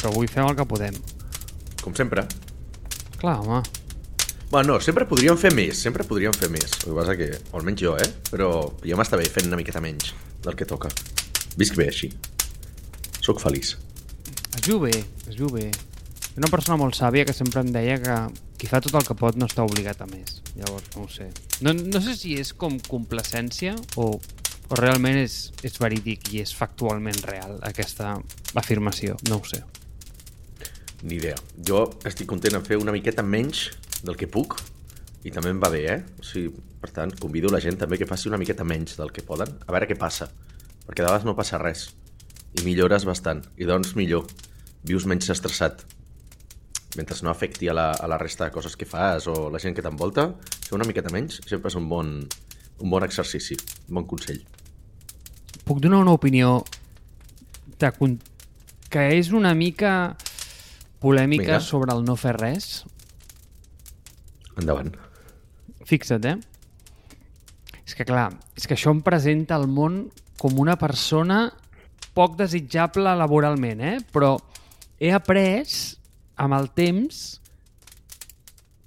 però avui fem el que podem. Com sempre. Clar, home. Bueno, no, sempre podríem fer més, sempre podríem fer més. El que passa que, o almenys jo, eh? Però ja m'està bé fent una miqueta menys del que toca. Visc bé així. Soc feliç. Es viu bé, es viu bé. Una persona molt sàvia que sempre em deia que qui fa tot el que pot no està obligat a més. Llavors, no ho sé. No, no sé si és com complacència o, o realment és, és verídic i és factualment real aquesta afirmació. No ho sé. Ni idea. Jo estic content en fer una miqueta menys del que puc i també em va bé, eh? O sigui, per tant, convido la gent també que faci una miqueta menys del que poden, a veure què passa. Perquè de vegades no passa res. I millores bastant. I doncs millor. Vius menys estressat. Mentre no afecti a la, a la resta de coses que fas o la gent que t'envolta, fer una miqueta menys sempre és un bon, un bon exercici, un bon consell. Puc donar una opinió de, que és una mica polèmica Vinga. sobre el no fer res? Endavant. Fixa't, eh? És que clar, és que això em presenta el món com una persona poc desitjable laboralment, eh? Però he après amb el temps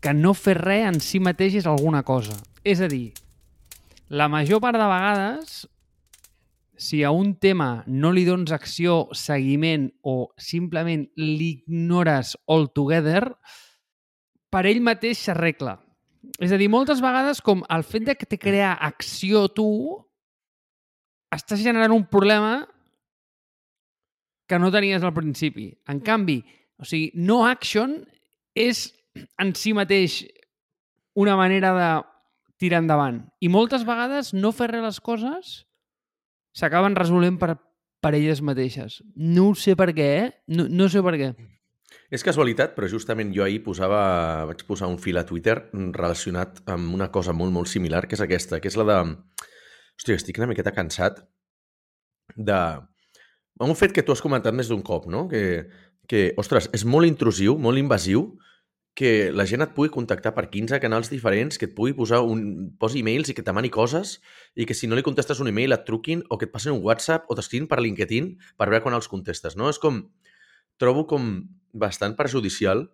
que no fer res en si mateix és alguna cosa. És a dir, la major part de vegades, si a un tema no li dones acció, seguiment o simplement l'ignores altogether, per ell mateix s'arregla. És a dir, moltes vegades com el fet de que te crear acció tu estàs generant un problema que no tenies al principi. En canvi, o sigui, no action és en si mateix una manera de tirar endavant. I moltes vegades no fer res les coses s'acaben resolent per, per elles mateixes. No sé per què, eh? No, no sé per què. És casualitat, però justament jo ahir posava, vaig posar un fil a Twitter relacionat amb una cosa molt, molt similar, que és aquesta, que és la de... Hòstia, estic una miqueta cansat de... Un fet que tu has comentat més d'un cop, no? Que, que, ostres, és molt intrusiu, molt invasiu, que la gent et pugui contactar per 15 canals diferents, que et pugui posar un... posi e-mails i que et demani coses, i que si no li contestes un e-mail et truquin, o que et passin un WhatsApp, o t'escrivin per LinkedIn per veure quan els contestes, no? És com... Trobo com bastant perjudicial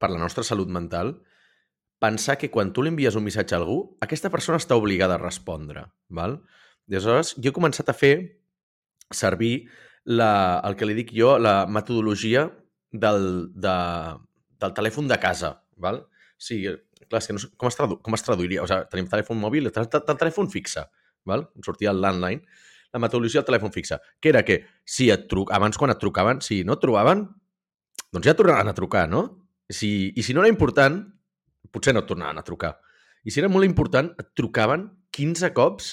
per la nostra salut mental pensar que quan tu li envies un missatge a algú, aquesta persona està obligada a respondre. Val? I aleshores, jo he començat a fer servir la, el que li dic jo, la metodologia del, de, del telèfon de casa. Val? Sí, clar, és que no com, es tradu, com es traduiria? O sigui, tenim telèfon mòbil, tel- el telèfon fixe. Val? Sortia el landline. La metodologia del telèfon fixe, que era que si et truc, abans quan et trucaven, si no et trobaven, doncs ja tornaran a trucar, no? Si, I si no era important, potser no et tornaran a trucar. I si era molt important, et trucaven 15 cops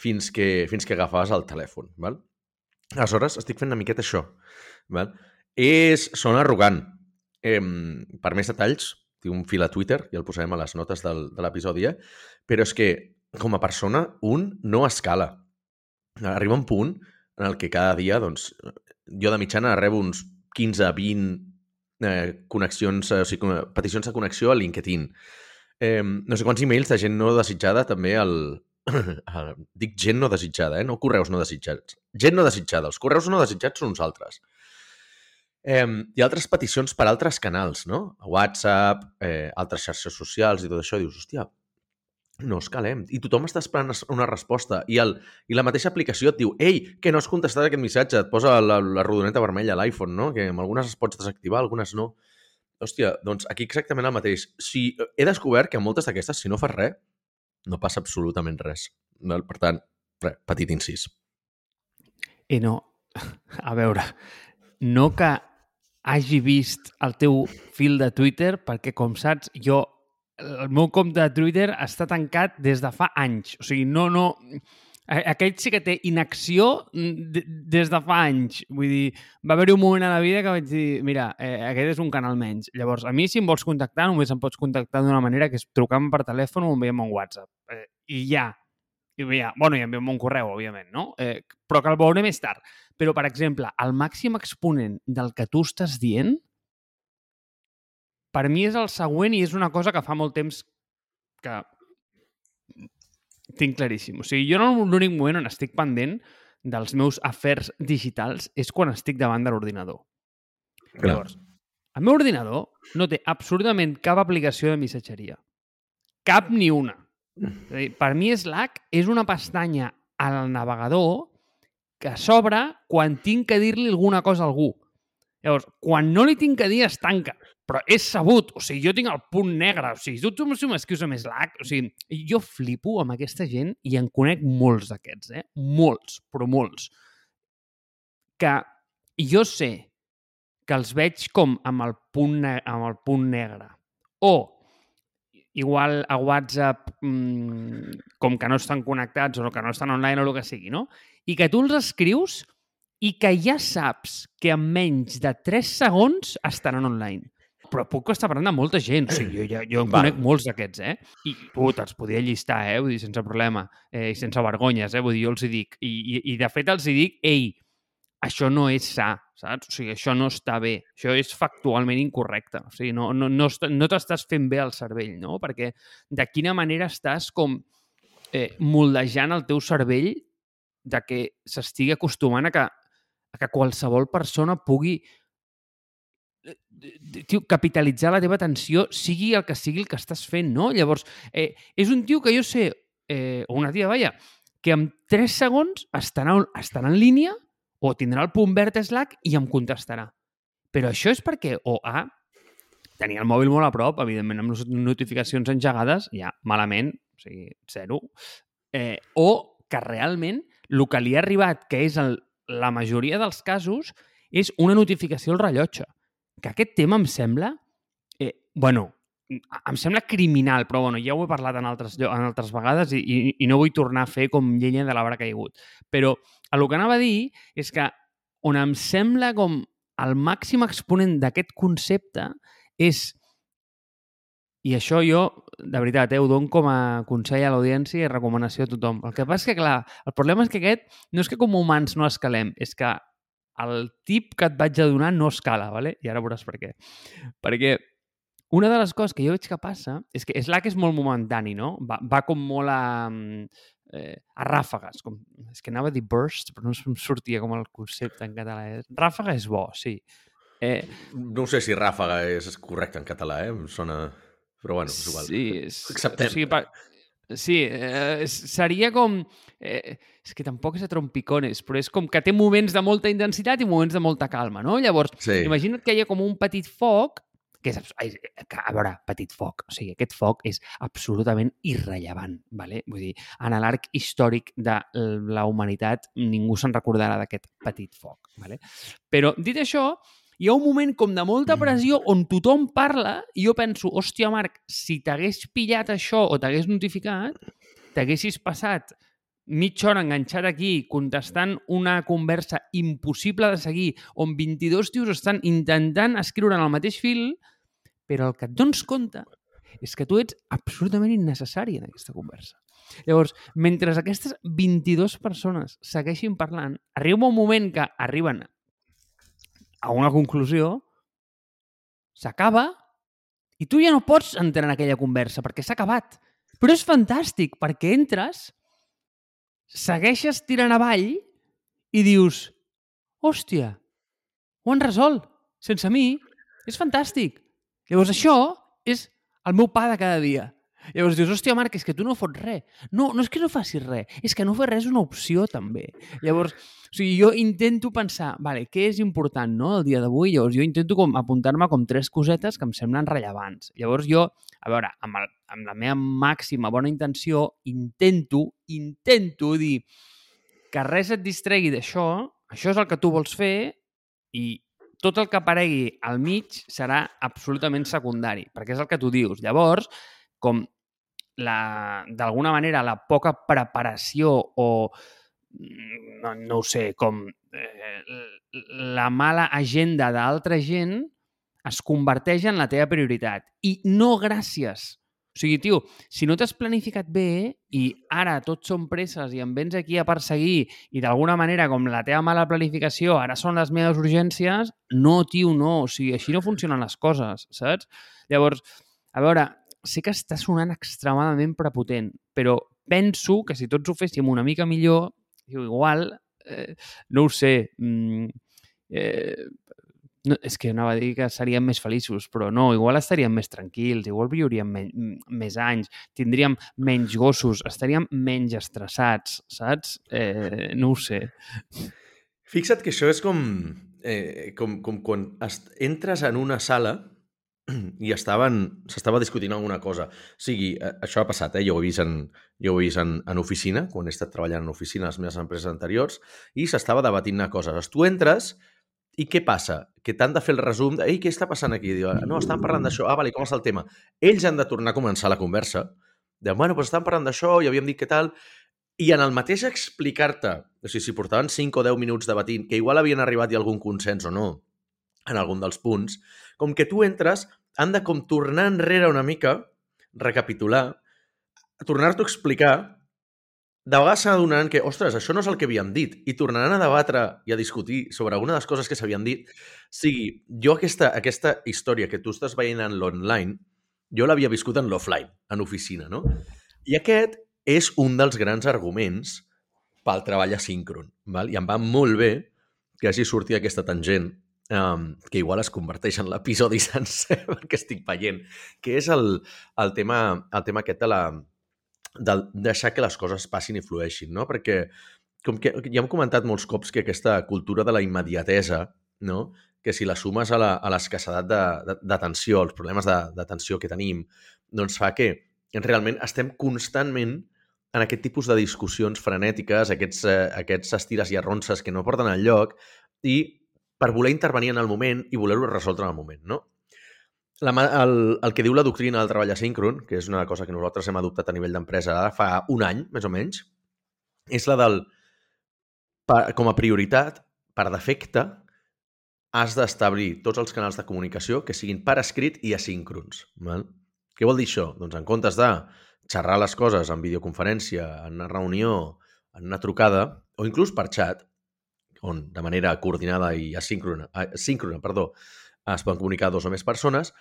fins que, fins que agafaves el telèfon. Val? Aleshores, estic fent una miqueta això. Val? És, sona arrogant. Eh, per més detalls, tinc un fil a Twitter i el posarem a les notes del, de l'episodi, eh? però és que, com a persona, un no escala. Arriba un punt en el que cada dia, doncs, jo de mitjana rebo uns 15, 20 eh, connexions, eh, o sigui, peticions de connexió a LinkedIn. Eh, no sé quants emails de gent no desitjada també al dic gent no desitjada, eh? no correus no desitjats. Gent no desitjada. Els correus no desitjats són uns altres. Eh, hi ha altres peticions per altres canals, no? WhatsApp, eh, altres xarxes socials i tot això. Dius, hòstia, no escalem. I tothom està esperant una resposta. I, el, I la mateixa aplicació et diu ei, que no has contestat aquest missatge. Et posa la, la rodoneta vermella a l'iPhone, no? Que amb algunes es pots desactivar, algunes no. Hòstia, doncs aquí exactament el mateix. Si, he descobert que moltes d'aquestes, si no fas res, no passa absolutament res. Per tant, res, petit incís. I no, a veure, no que hagi vist el teu fil de Twitter, perquè, com saps, jo, el meu compte de Twitter està tancat des de fa anys. O sigui, no, no... Aquell sí que té inacció mm, de- des de fa anys. Vull dir, va haver-hi un moment a la vida que vaig dir, mira, eh, aquest és un canal menys. Llavors, a mi, si em vols contactar, només em pots contactar d'una manera que és trucant per telèfon o enviant un WhatsApp. Eh, I ja. I ja. Bueno, i enviant un correu, òbviament, no? Eh, però que el veuré més tard. Però, per exemple, el màxim exponent del que tu estàs dient, per mi és el següent i és una cosa que fa molt temps que tinc claríssim. O sigui, jo no- l'únic moment on estic pendent dels meus afers digitals és quan estic davant de l'ordinador. Llavors, el meu ordinador no té absolutament cap aplicació de missatgeria. Cap ni una. Dir, per mi Slack és una pestanya al navegador que s'obre quan tinc que dir-li alguna cosa a algú. Llavors, quan no li tinc que dir, es tanca. Però és sabut. O sigui, jo tinc el punt negre. O sigui, tu, tu m'escrius amb Slack. O sigui, jo flipo amb aquesta gent i en conec molts d'aquests, eh? Molts, però molts. Que jo sé que els veig com amb el punt, amb el punt negre. O igual a WhatsApp mmm, com que no estan connectats o que no estan online o el que sigui, no? I que tu els escrius i que ja saps que en menys de 3 segons estaran online. Però puc estar parlant de molta gent. O sigui, jo, ja, jo en Val. conec molts d'aquests, eh? I tu te'ls podria llistar, eh? Vull dir, sense problema. Eh, I sense vergonyes, eh? Vull dir, jo els hi dic. I, i, i de fet els hi dic, ei, això no és sa, saps? O sigui, això no està bé. Això és factualment incorrecte. O sigui, no, no, no, no t'estàs fent bé al cervell, no? Perquè de quina manera estàs com eh, moldejant el teu cervell de que s'estigui acostumant a que, a que qualsevol persona pugui eh, tio, capitalitzar la teva atenció, sigui el que sigui el que estàs fent, no? Llavors, eh, és un tio que jo sé, eh, una tia, vaja, que en 3 segons estarà, estarà en línia o tindrà el punt verd Slack i em contestarà. Però això és perquè, o A, tenia el mòbil molt a prop, evidentment, amb les notificacions engegades, ja, malament, o sigui, zero, eh, o que realment el que li ha arribat, que és el, la majoria dels casos, és una notificació al rellotge. Que aquest tema em sembla, eh, bueno, em sembla criminal, però bueno, ja ho he parlat en altres, en altres vegades i, i, i no vull tornar a fer com llenya de l'arbre caigut. Però el que anava a dir és que on em sembla com el màxim exponent d'aquest concepte és i això jo, de veritat, eh, ho dono com a consell a l'audiència i recomanació a tothom. El que passa és que, clar, el problema és que aquest no és que com humans no escalem, és que el tip que et vaig a donar no escala, ¿vale? i ara veuràs per què. Perquè una de les coses que jo veig que passa és que Slack és molt momentani, no? Va, va com molt a, mm, eh, a ràfegues. Com, és que anava a dir burst, però no em sortia com el concepte en català. Eh? Ràfega és bo, sí. Eh, No sé si ràfaga és correcte en català, eh? Em sona... Però bueno, és igual. Sí, és, Acceptem. O sigui, pa, sí eh, és- seria com... Eh, és que tampoc és a trompicones, però és com que té moments de molta intensitat i moments de molta calma, no? Llavors, Sí. imagina't que hi ha com un petit foc que és, ai, que, a veure, petit foc, o sigui, aquest foc és absolutament irrellevant, vale? vull dir, en l'arc històric de la humanitat ningú se'n recordarà d'aquest petit foc, vale? però dit això, hi ha un moment com de molta pressió on tothom parla i jo penso, hòstia, Marc, si t'hagués pillat això o t'hagués notificat, t'haguessis passat mitja hora enganxat aquí contestant una conversa impossible de seguir on 22 tios estan intentant escriure en el mateix fil, però el que et dones compte és que tu ets absolutament innecessari en aquesta conversa. Llavors, mentre aquestes 22 persones segueixin parlant, arriba un moment que arriben a una conclusió, s'acaba i tu ja no pots entrar en aquella conversa perquè s'ha acabat. Però és fantàstic perquè entres, segueixes tirant avall i dius hòstia, ho han resolt sense mi, és fantàstic. Llavors això és el meu pa de cada dia. Llavors dius, hòstia, Marc, és que tu no fots res. No, no és que no facis res, és que no fer res és una opció, també. Llavors, o sigui, jo intento pensar, vale, què és important, no?, el dia d'avui. Llavors, jo intento com apuntar-me com tres cosetes que em semblen rellevants. Llavors, jo, a veure, amb, el, amb la meva màxima bona intenció, intento, intento dir que res et distregui d'això, això és el que tu vols fer i tot el que aparegui al mig serà absolutament secundari, perquè és el que tu dius. Llavors, com d'alguna manera la poca preparació o mm, no, no ho sé, com eh, la mala agenda d'altra gent es converteix en la teva prioritat. I no gràcies. O sigui, tio, si no t'has planificat bé i ara tots són presses i em vens aquí a perseguir i d'alguna manera, com la teva mala planificació, ara són les meves urgències, no, tio, no. O sigui, així no funcionen les coses, saps? Llavors, a veure, sé que està sonant extremadament prepotent, però penso que si tots ho féssim una mica millor, igual, eh, no ho sé, mm, eh, No, és que anava a dir que seríem més feliços, però no, igual estaríem més tranquils, igual viuríem men més anys, tindríem menys gossos, estaríem menys estressats, saps? Eh, no ho sé. Fixa't que això és com, eh, com, com quan entres en una sala i estaven s'estava discutint alguna cosa. O sigui, això ha passat, eh? jo ho he vist, en, jo ho he vist en, en oficina, quan he estat treballant en oficina a les meves empreses anteriors, i s'estava debatint una cosa. Tu entres i què passa? Que t'han de fer el resum de, ei, què està passant aquí? Diu, no, estan parlant d'això. Ah, vale, com està el tema? Ells han de tornar a començar la conversa. De, bueno, doncs estan parlant d'això, i havíem dit què tal... I en el mateix explicar-te, o sigui, si portaven 5 o 10 minuts debatint, que igual havien arribat a algun consens o no, en algun dels punts, com que tu entres, han de com tornar enrere una mica, recapitular, tornar-t'ho a explicar de vegades s'adonaran que, ostres, això no és el que havíem dit, i tornaran a debatre i a discutir sobre alguna de les coses que s'havien dit. sigui, jo aquesta, aquesta història que tu estàs veient en l'online, jo l'havia viscut en l'offline, en oficina, no? I aquest és un dels grans arguments pel treball asíncron, val? i em va molt bé que hagi sortit aquesta tangent um, que igual es converteix en l'episodi sencer perquè estic veient, que és el, el, tema, el tema aquest de la, de deixar que les coses passin i flueixin, no? Perquè, com que ja hem comentat molts cops que aquesta cultura de la immediatesa, no? que si la sumes a l'escassedat d'atenció, als problemes d'atenció que tenim, doncs fa que realment estem constantment en aquest tipus de discussions frenètiques, aquests, eh, aquests estires i arronses que no porten al lloc, i per voler intervenir en el moment i voler-ho resoldre en el moment, no? La, el, el que diu la doctrina del treball asíncron, que és una cosa que nosaltres hem adoptat a nivell d'empresa ara fa un any, més o menys, és la del... Per, com a prioritat, per defecte, has d'establir tots els canals de comunicació que siguin per escrit i asíncrons. Val? Què vol dir això? Doncs en comptes de xerrar les coses en videoconferència, en una reunió, en una trucada, o inclús per xat, on de manera coordinada i asíncrona, asíncrona perdó, es poden comunicar dos o més persones,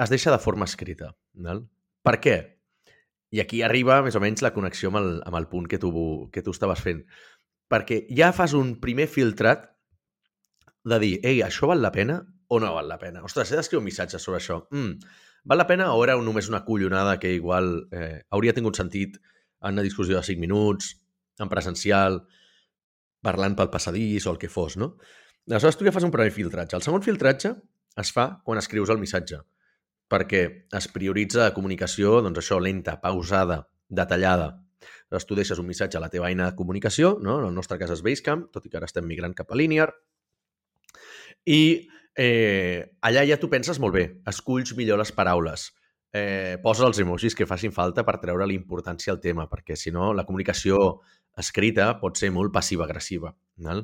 es deixa de forma escrita. Val? Per què? I aquí arriba més o menys la connexió amb el, amb el punt que tu, que tu estaves fent. Perquè ja fas un primer filtrat de dir, ei, això val la pena o no val la pena? Ostres, he d'escriure un missatge sobre això. Mm, val la pena o era només una collonada que igual eh, hauria tingut sentit en una discussió de 5 minuts, en presencial, parlant pel passadís o el que fos, no? Aleshores, tu ja fas un primer filtratge. El segon filtratge es fa quan escrius el missatge, perquè es prioritza la comunicació, doncs això, lenta, pausada, detallada. Llavors tu deixes un missatge a la teva eina de comunicació, no? en el nostre cas és Basecamp, tot i que ara estem migrant cap a Linear, i eh, allà ja tu penses molt bé, esculls millor les paraules, eh, posa els emojis que facin falta per treure l'importància al tema, perquè si no la comunicació escrita pot ser molt passiva-agressiva. No?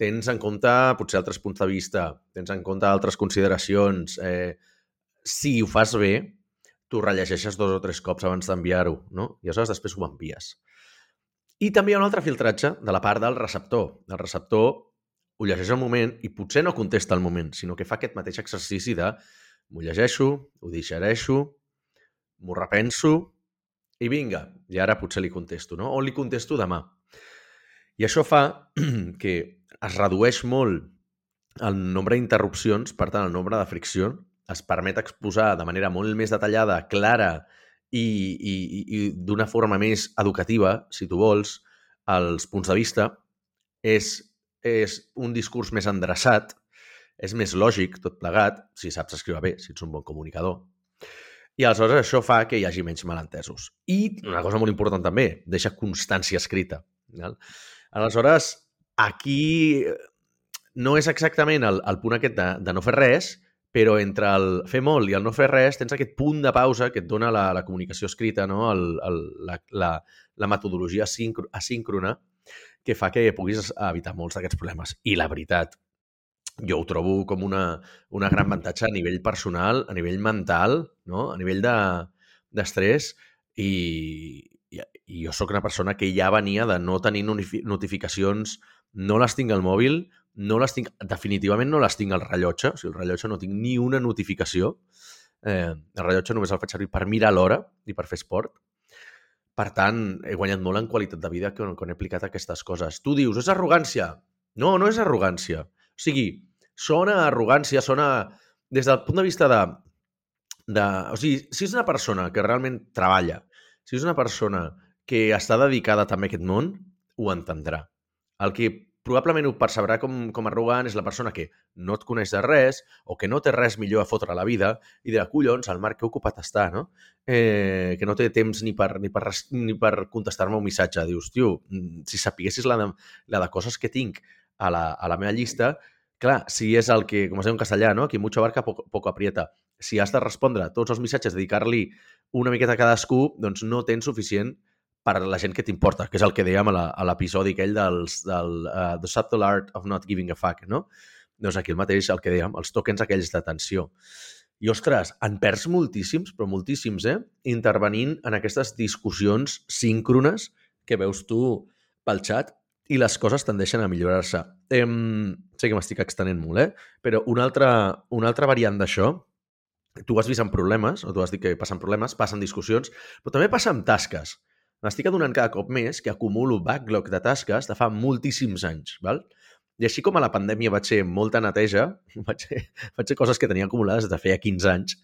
Tens en compte potser altres punts de vista, tens en compte altres consideracions. Eh, si ho fas bé, tu rellegeixes dos o tres cops abans d'enviar-ho, no? I aleshores després ho envies. I també hi ha un altre filtratge de la part del receptor. El receptor ho llegeix al moment i potser no contesta al moment, sinó que fa aquest mateix exercici de m'ho llegeixo, ho digereixo, m'ho repenso i vinga, i ara potser li contesto, no? O li contesto demà. I això fa que es redueix molt el nombre d'interrupcions, per tant, el nombre de fricció, es permet exposar de manera molt més detallada, clara i, i, i d'una forma més educativa, si tu vols, els punts de vista. És, és un discurs més endreçat, és més lògic tot plegat, si saps escriure bé, si ets un bon comunicador. I aleshores això fa que hi hagi menys malentesos. I una cosa molt important també, deixa constància escrita. Aleshores, Aquí eh, no és exactament el, el punt aquest de, de no fer res, però entre el fer molt i el no fer res tens aquest punt de pausa que et dona la, la comunicació escrita, no? el, el, la, la, la metodologia asíncrona, que fa que puguis evitar molts d'aquests problemes. I la veritat, jo ho trobo com una, una gran avantatge a nivell personal, a nivell mental, no? a nivell d'estrès, de, i, i, i jo sóc una persona que ja venia de no tenir notificacions no les tinc al mòbil, no les tinc, definitivament no les tinc al rellotge, o sigui, el rellotge no tinc ni una notificació. Eh, el rellotge només el faig servir per mirar l'hora i per fer esport. Per tant, he guanyat molt en qualitat de vida quan, quan he aplicat aquestes coses. Tu dius, és arrogància. No, no és arrogància. O sigui, sona arrogància, sona... Des del punt de vista de, de... O sigui, si és una persona que realment treballa, si és una persona que està dedicada també a aquest món, ho entendrà. El que probablement ho percebrà com, com arrogant és la persona que no et coneix de res o que no té res millor a fotre a la vida i dirà, collons, el Marc que ocupat està, no? Eh, que no té temps ni per, ni per, ni per contestar-me un missatge. Dius, tio, mm, si sapiguessis la de, la de coses que tinc a la, a la meva llista, clar, si és el que, com es diu en castellà, no? Qui mucho abarca, poco, poco aprieta. Si has de respondre a tots els missatges, dedicar-li una miqueta a cadascú, doncs no tens suficient per a la gent que t'importa, que és el que dèiem a l'episodi aquell dels, del uh, The Subtle Art of Not Giving a Fuck, no? Doncs aquí el mateix, el que dèiem, els tokens aquells d'atenció. I, ostres, en perds moltíssims, però moltíssims, eh? Intervenint en aquestes discussions síncrones que veus tu pel xat i les coses tendeixen a millorar-se. Eh, sé que m'estic extenent molt, eh? Però una altra, una altra variant d'això, tu has vist en problemes, o tu has dit que passen problemes, passen discussions, però també passen tasques m'estic adonant cada cop més que acumulo backlog de tasques de fa moltíssims anys, val? I així com a la pandèmia vaig fer molta neteja, vaig fer, vaig fer coses que tenia acumulades de feia 15 anys,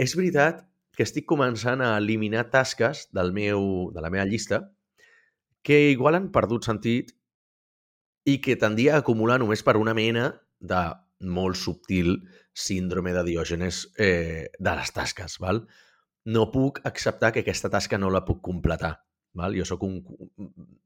és veritat que estic començant a eliminar tasques del meu, de la meva llista que igual han perdut sentit i que tendia a acumular només per una mena de molt subtil síndrome de Diògenes eh, de les tasques, val? No puc acceptar que aquesta tasca no la puc completar. Val? Jo sóc un,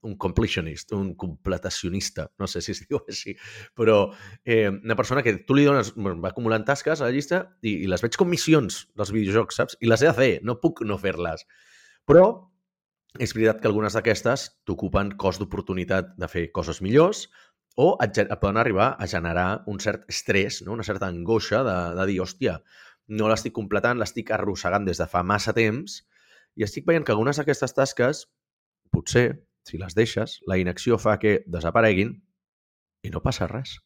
un completionist, un completacionista, no sé si es diu així, però eh, una persona que tu li dones, va acumulant tasques a la llista i, i les veig com missions dels videojocs, saps? I les he de fer, no puc no fer-les. Però és veritat que algunes d'aquestes t'ocupen cost d'oportunitat de fer coses millors o et, et poden arribar a generar un cert estrès, no? una certa angoixa de, de dir, hòstia, no l'estic completant, l'estic arrossegant des de fa massa temps i estic veient que algunes d'aquestes tasques, potser, si les deixes, la inacció fa que desapareguin i no passa res.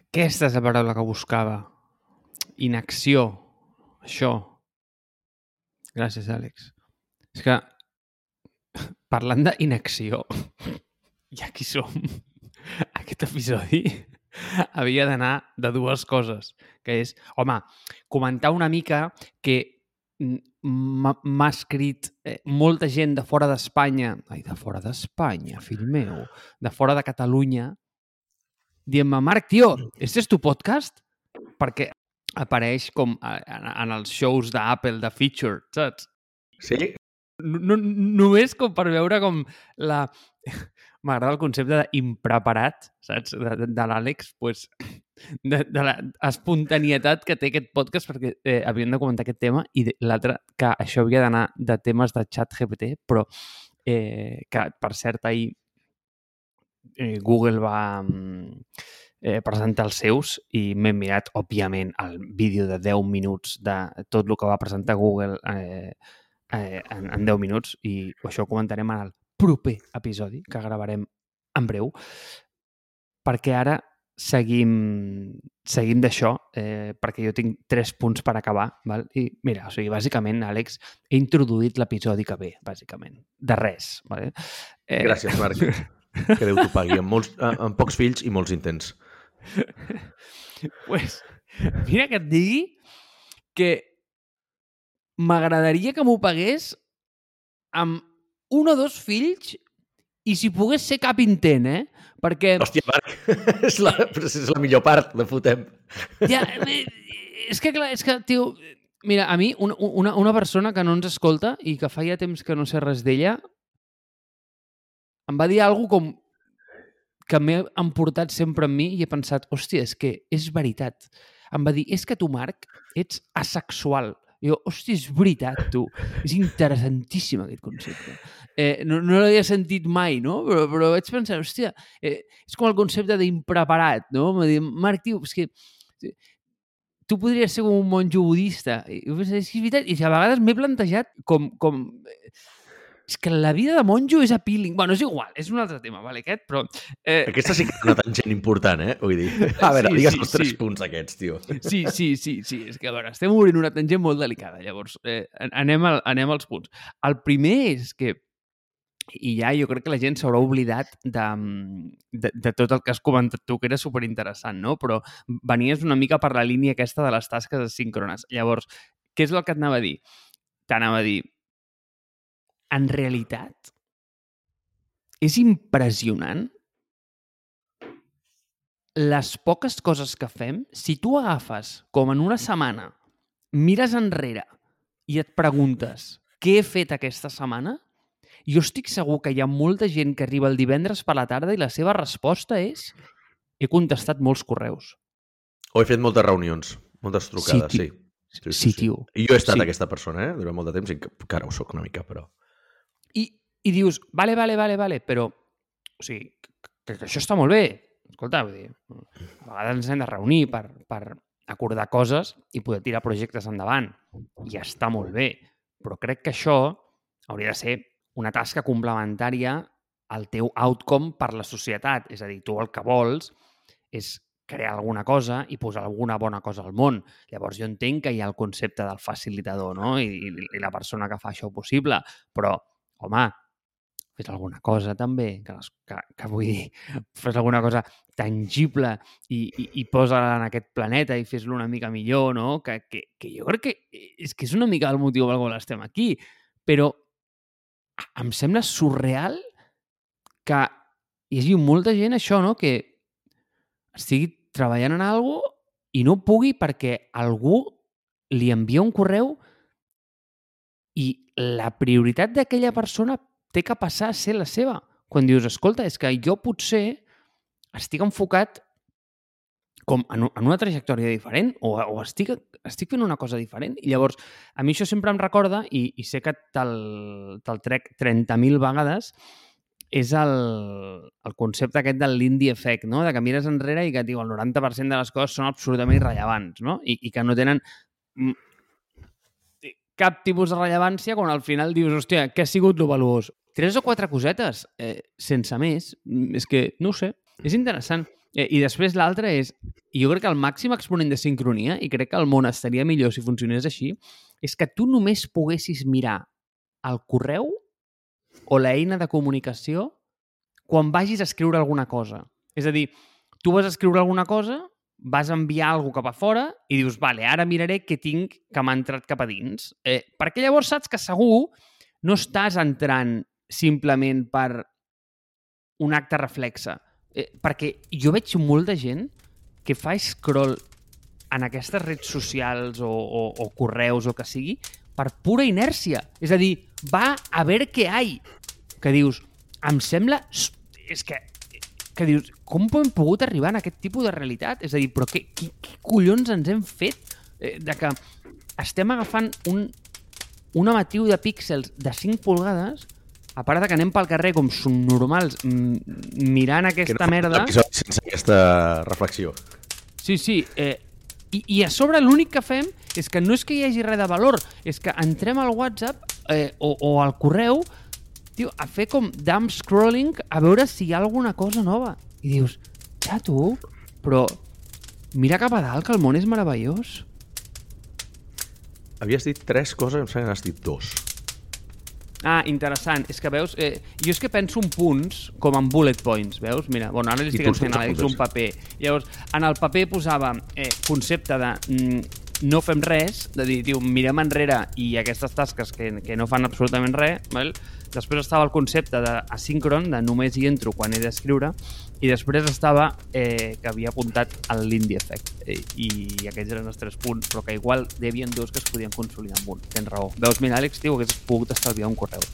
Aquesta és la paraula que buscava. Inacció. Això. Gràcies, Àlex. És que, parlant d'inacció, ja qui som, aquest episodi havia d'anar de dues coses, que és, home, comentar una mica que m'ha escrit eh, molta gent de fora d'Espanya, ai, de fora d'Espanya, fill meu, de fora de Catalunya, dient-me, Marc, tio, este és tu podcast? Perquè apareix com en, en els shows d'Apple, de Feature, saps? Sí? No, només com per veure com la m'agrada el concepte d'impreparat, saps? De, de, de l'Àlex, pues, de, de l'espontanietat que té aquest podcast, perquè eh, havíem de comentar aquest tema, i l'altre, que això havia d'anar de temes de xat GPT, però eh, que, per cert, ahir eh, Google va eh, presentar els seus i m'he mirat, òbviament, el vídeo de 10 minuts de tot el que va presentar Google eh, eh, en, en 10 minuts i això ho comentarem en el proper episodi que gravarem en breu, perquè ara seguim, seguim d'això, eh, perquè jo tinc tres punts per acabar. Val? I mira, o sigui, bàsicament, Àlex, he introduït l'episodi que ve, bàsicament. De res. Vale? Eh... Gràcies, Marc. que Déu t'ho pagui. Amb, molts, amb pocs fills i molts intents. pues, mira que et digui que m'agradaria que m'ho pagués amb un o dos fills i si pogués ser cap intent, eh? Perquè... Hòstia, Marc, és la, és la millor part, la fotem. Ja, eh, és que, clar, és que, tio, mira, a mi, una, una, una persona que no ens escolta i que fa ja temps que no sé res d'ella, em va dir alguna com que m'he emportat sempre amb mi i he pensat, hòstia, és que és veritat. Em va dir, és que tu, Marc, ets asexual. I jo, hòstia, és veritat, tu. És interessantíssim aquest concepte. Eh, no no l'havia sentit mai, no? Però, però vaig pensar, hòstia, eh, és com el concepte d'impreparat, no? M'ha dit, Marc, tio, és que tu podries ser com un monjo budista. I, és veritat, i a vegades m'he plantejat com, com és que la vida de monjo és appealing. Bueno, és igual, és un altre tema, vale, aquest, però... Eh... Aquesta sí que és una tangent important, eh? Vull dir, a veure, sí, digues sí, els tres sí. punts aquests, tio. Sí, sí, sí, sí, és que, a veure, estem obrint una tangent molt delicada, llavors, eh, anem, al, anem als punts. El primer és que i ja jo crec que la gent s'haurà oblidat de, de, de tot el que has comentat tu, que era superinteressant, no? Però venies una mica per la línia aquesta de les tasques asíncrones. Llavors, què és el que et anava a dir? T'anava a dir, en realitat, és impressionant les poques coses que fem, si tu agafes, com en una setmana, mires enrere i et preguntes què he fet aquesta setmana, jo estic segur que hi ha molta gent que arriba el divendres per la tarda i la seva resposta és he contestat molts correus. O he fet moltes reunions, moltes trucades, sí. Sí, sí, sí, sí. tio. I jo he estat sí. aquesta persona, eh? Durant molt de temps, i encara ho sóc una mica, però... I, i dius, vale, vale, vale, vale, però... O sigui, que, que això està molt bé. Escolta, vull dir, a vegades ens hem de reunir per, per acordar coses i poder tirar projectes endavant. I està molt bé. Però crec que això hauria de ser una tasca complementària al teu outcome per la societat. És a dir, tu el que vols és crear alguna cosa i posar alguna bona cosa al món. Llavors jo entenc que hi ha el concepte del facilitador no? I, i, i la persona que fa això possible, però, home, fes alguna cosa també, que, les, que, que vull dir, fes alguna cosa tangible i, i, i posa-la en aquest planeta i fes-lo una mica millor, no? Que, que, que jo crec que és que és una mica el motiu pel qual estem aquí, però em sembla surreal que hi hagi molta gent, això, no?, que estigui treballant en algo i no pugui perquè algú li envia un correu i la prioritat d'aquella persona té que passar a ser la seva. Quan dius, escolta, és que jo potser estic enfocat com en, en una trajectòria diferent o, o estic, estic fent una cosa diferent. I llavors, a mi això sempre em recorda, i, i sé que te'l te trec 30.000 vegades, és el, el concepte aquest del l'indie effect, no? de que mires enrere i que diu, el 90% de les coses són absolutament irrellevants no? I, i que no tenen cap tipus de rellevància quan al final dius, hòstia, què ha sigut lo valuós? Tres o quatre cosetes, eh, sense més. És que, no ho sé, és interessant. Eh, I després l'altre és, i jo crec que el màxim exponent de sincronia, i crec que el món estaria millor si funcionés així, és que tu només poguessis mirar el correu o l'eina de comunicació quan vagis a escriure alguna cosa. És a dir, tu vas a escriure alguna cosa, vas enviar alguna cap a fora i dius, vale, ara miraré què tinc que m'ha entrat cap a dins. Eh, perquè llavors saps que segur no estàs entrant simplement per un acte reflexe. Eh, perquè jo veig molta gent que fa scroll en aquestes redes socials o, o, o correus o que sigui per pura inèrcia. És a dir, va a veure què hi ha que dius, em sembla... És que, que dius, com hem pogut arribar en aquest tipus de realitat? És a dir, però què, què, què collons ens hem fet eh, de que estem agafant un, una matriu de píxels de 5 pulgades a part de que anem pel carrer com són normals mirant aquesta no, merda... Sense aquesta reflexió. Sí, sí. Eh, i, I a sobre l'únic que fem és que no és que hi hagi res de valor, és que entrem al WhatsApp eh, o, o al correu tio, a fer com dumb scrolling a veure si hi ha alguna cosa nova. I dius, ja tu, però mira cap a dalt, que el món és meravellós. Havies dit tres coses, em sembla que n'has dit dos. Ah, interessant. És que veus, eh, jo és que penso en punts com en bullet points, veus? Mira, bueno, ara li estic ensenyant a l'Àlex un paper. Llavors, en el paper posava eh, concepte de mm, no fem res, de dir, tio, mirem enrere i aquestes tasques que, que no fan absolutament res, val? després estava el concepte d'asíncron, de només hi entro quan he d'escriure, i després estava eh, que havia apuntat el l'indie effect, eh, i aquests eren els tres punts, però que igual hi havia dos que es podien consolidar amb un. Tens raó. Veus, mira, Àlex, tio, hagués pogut estalviar un correu.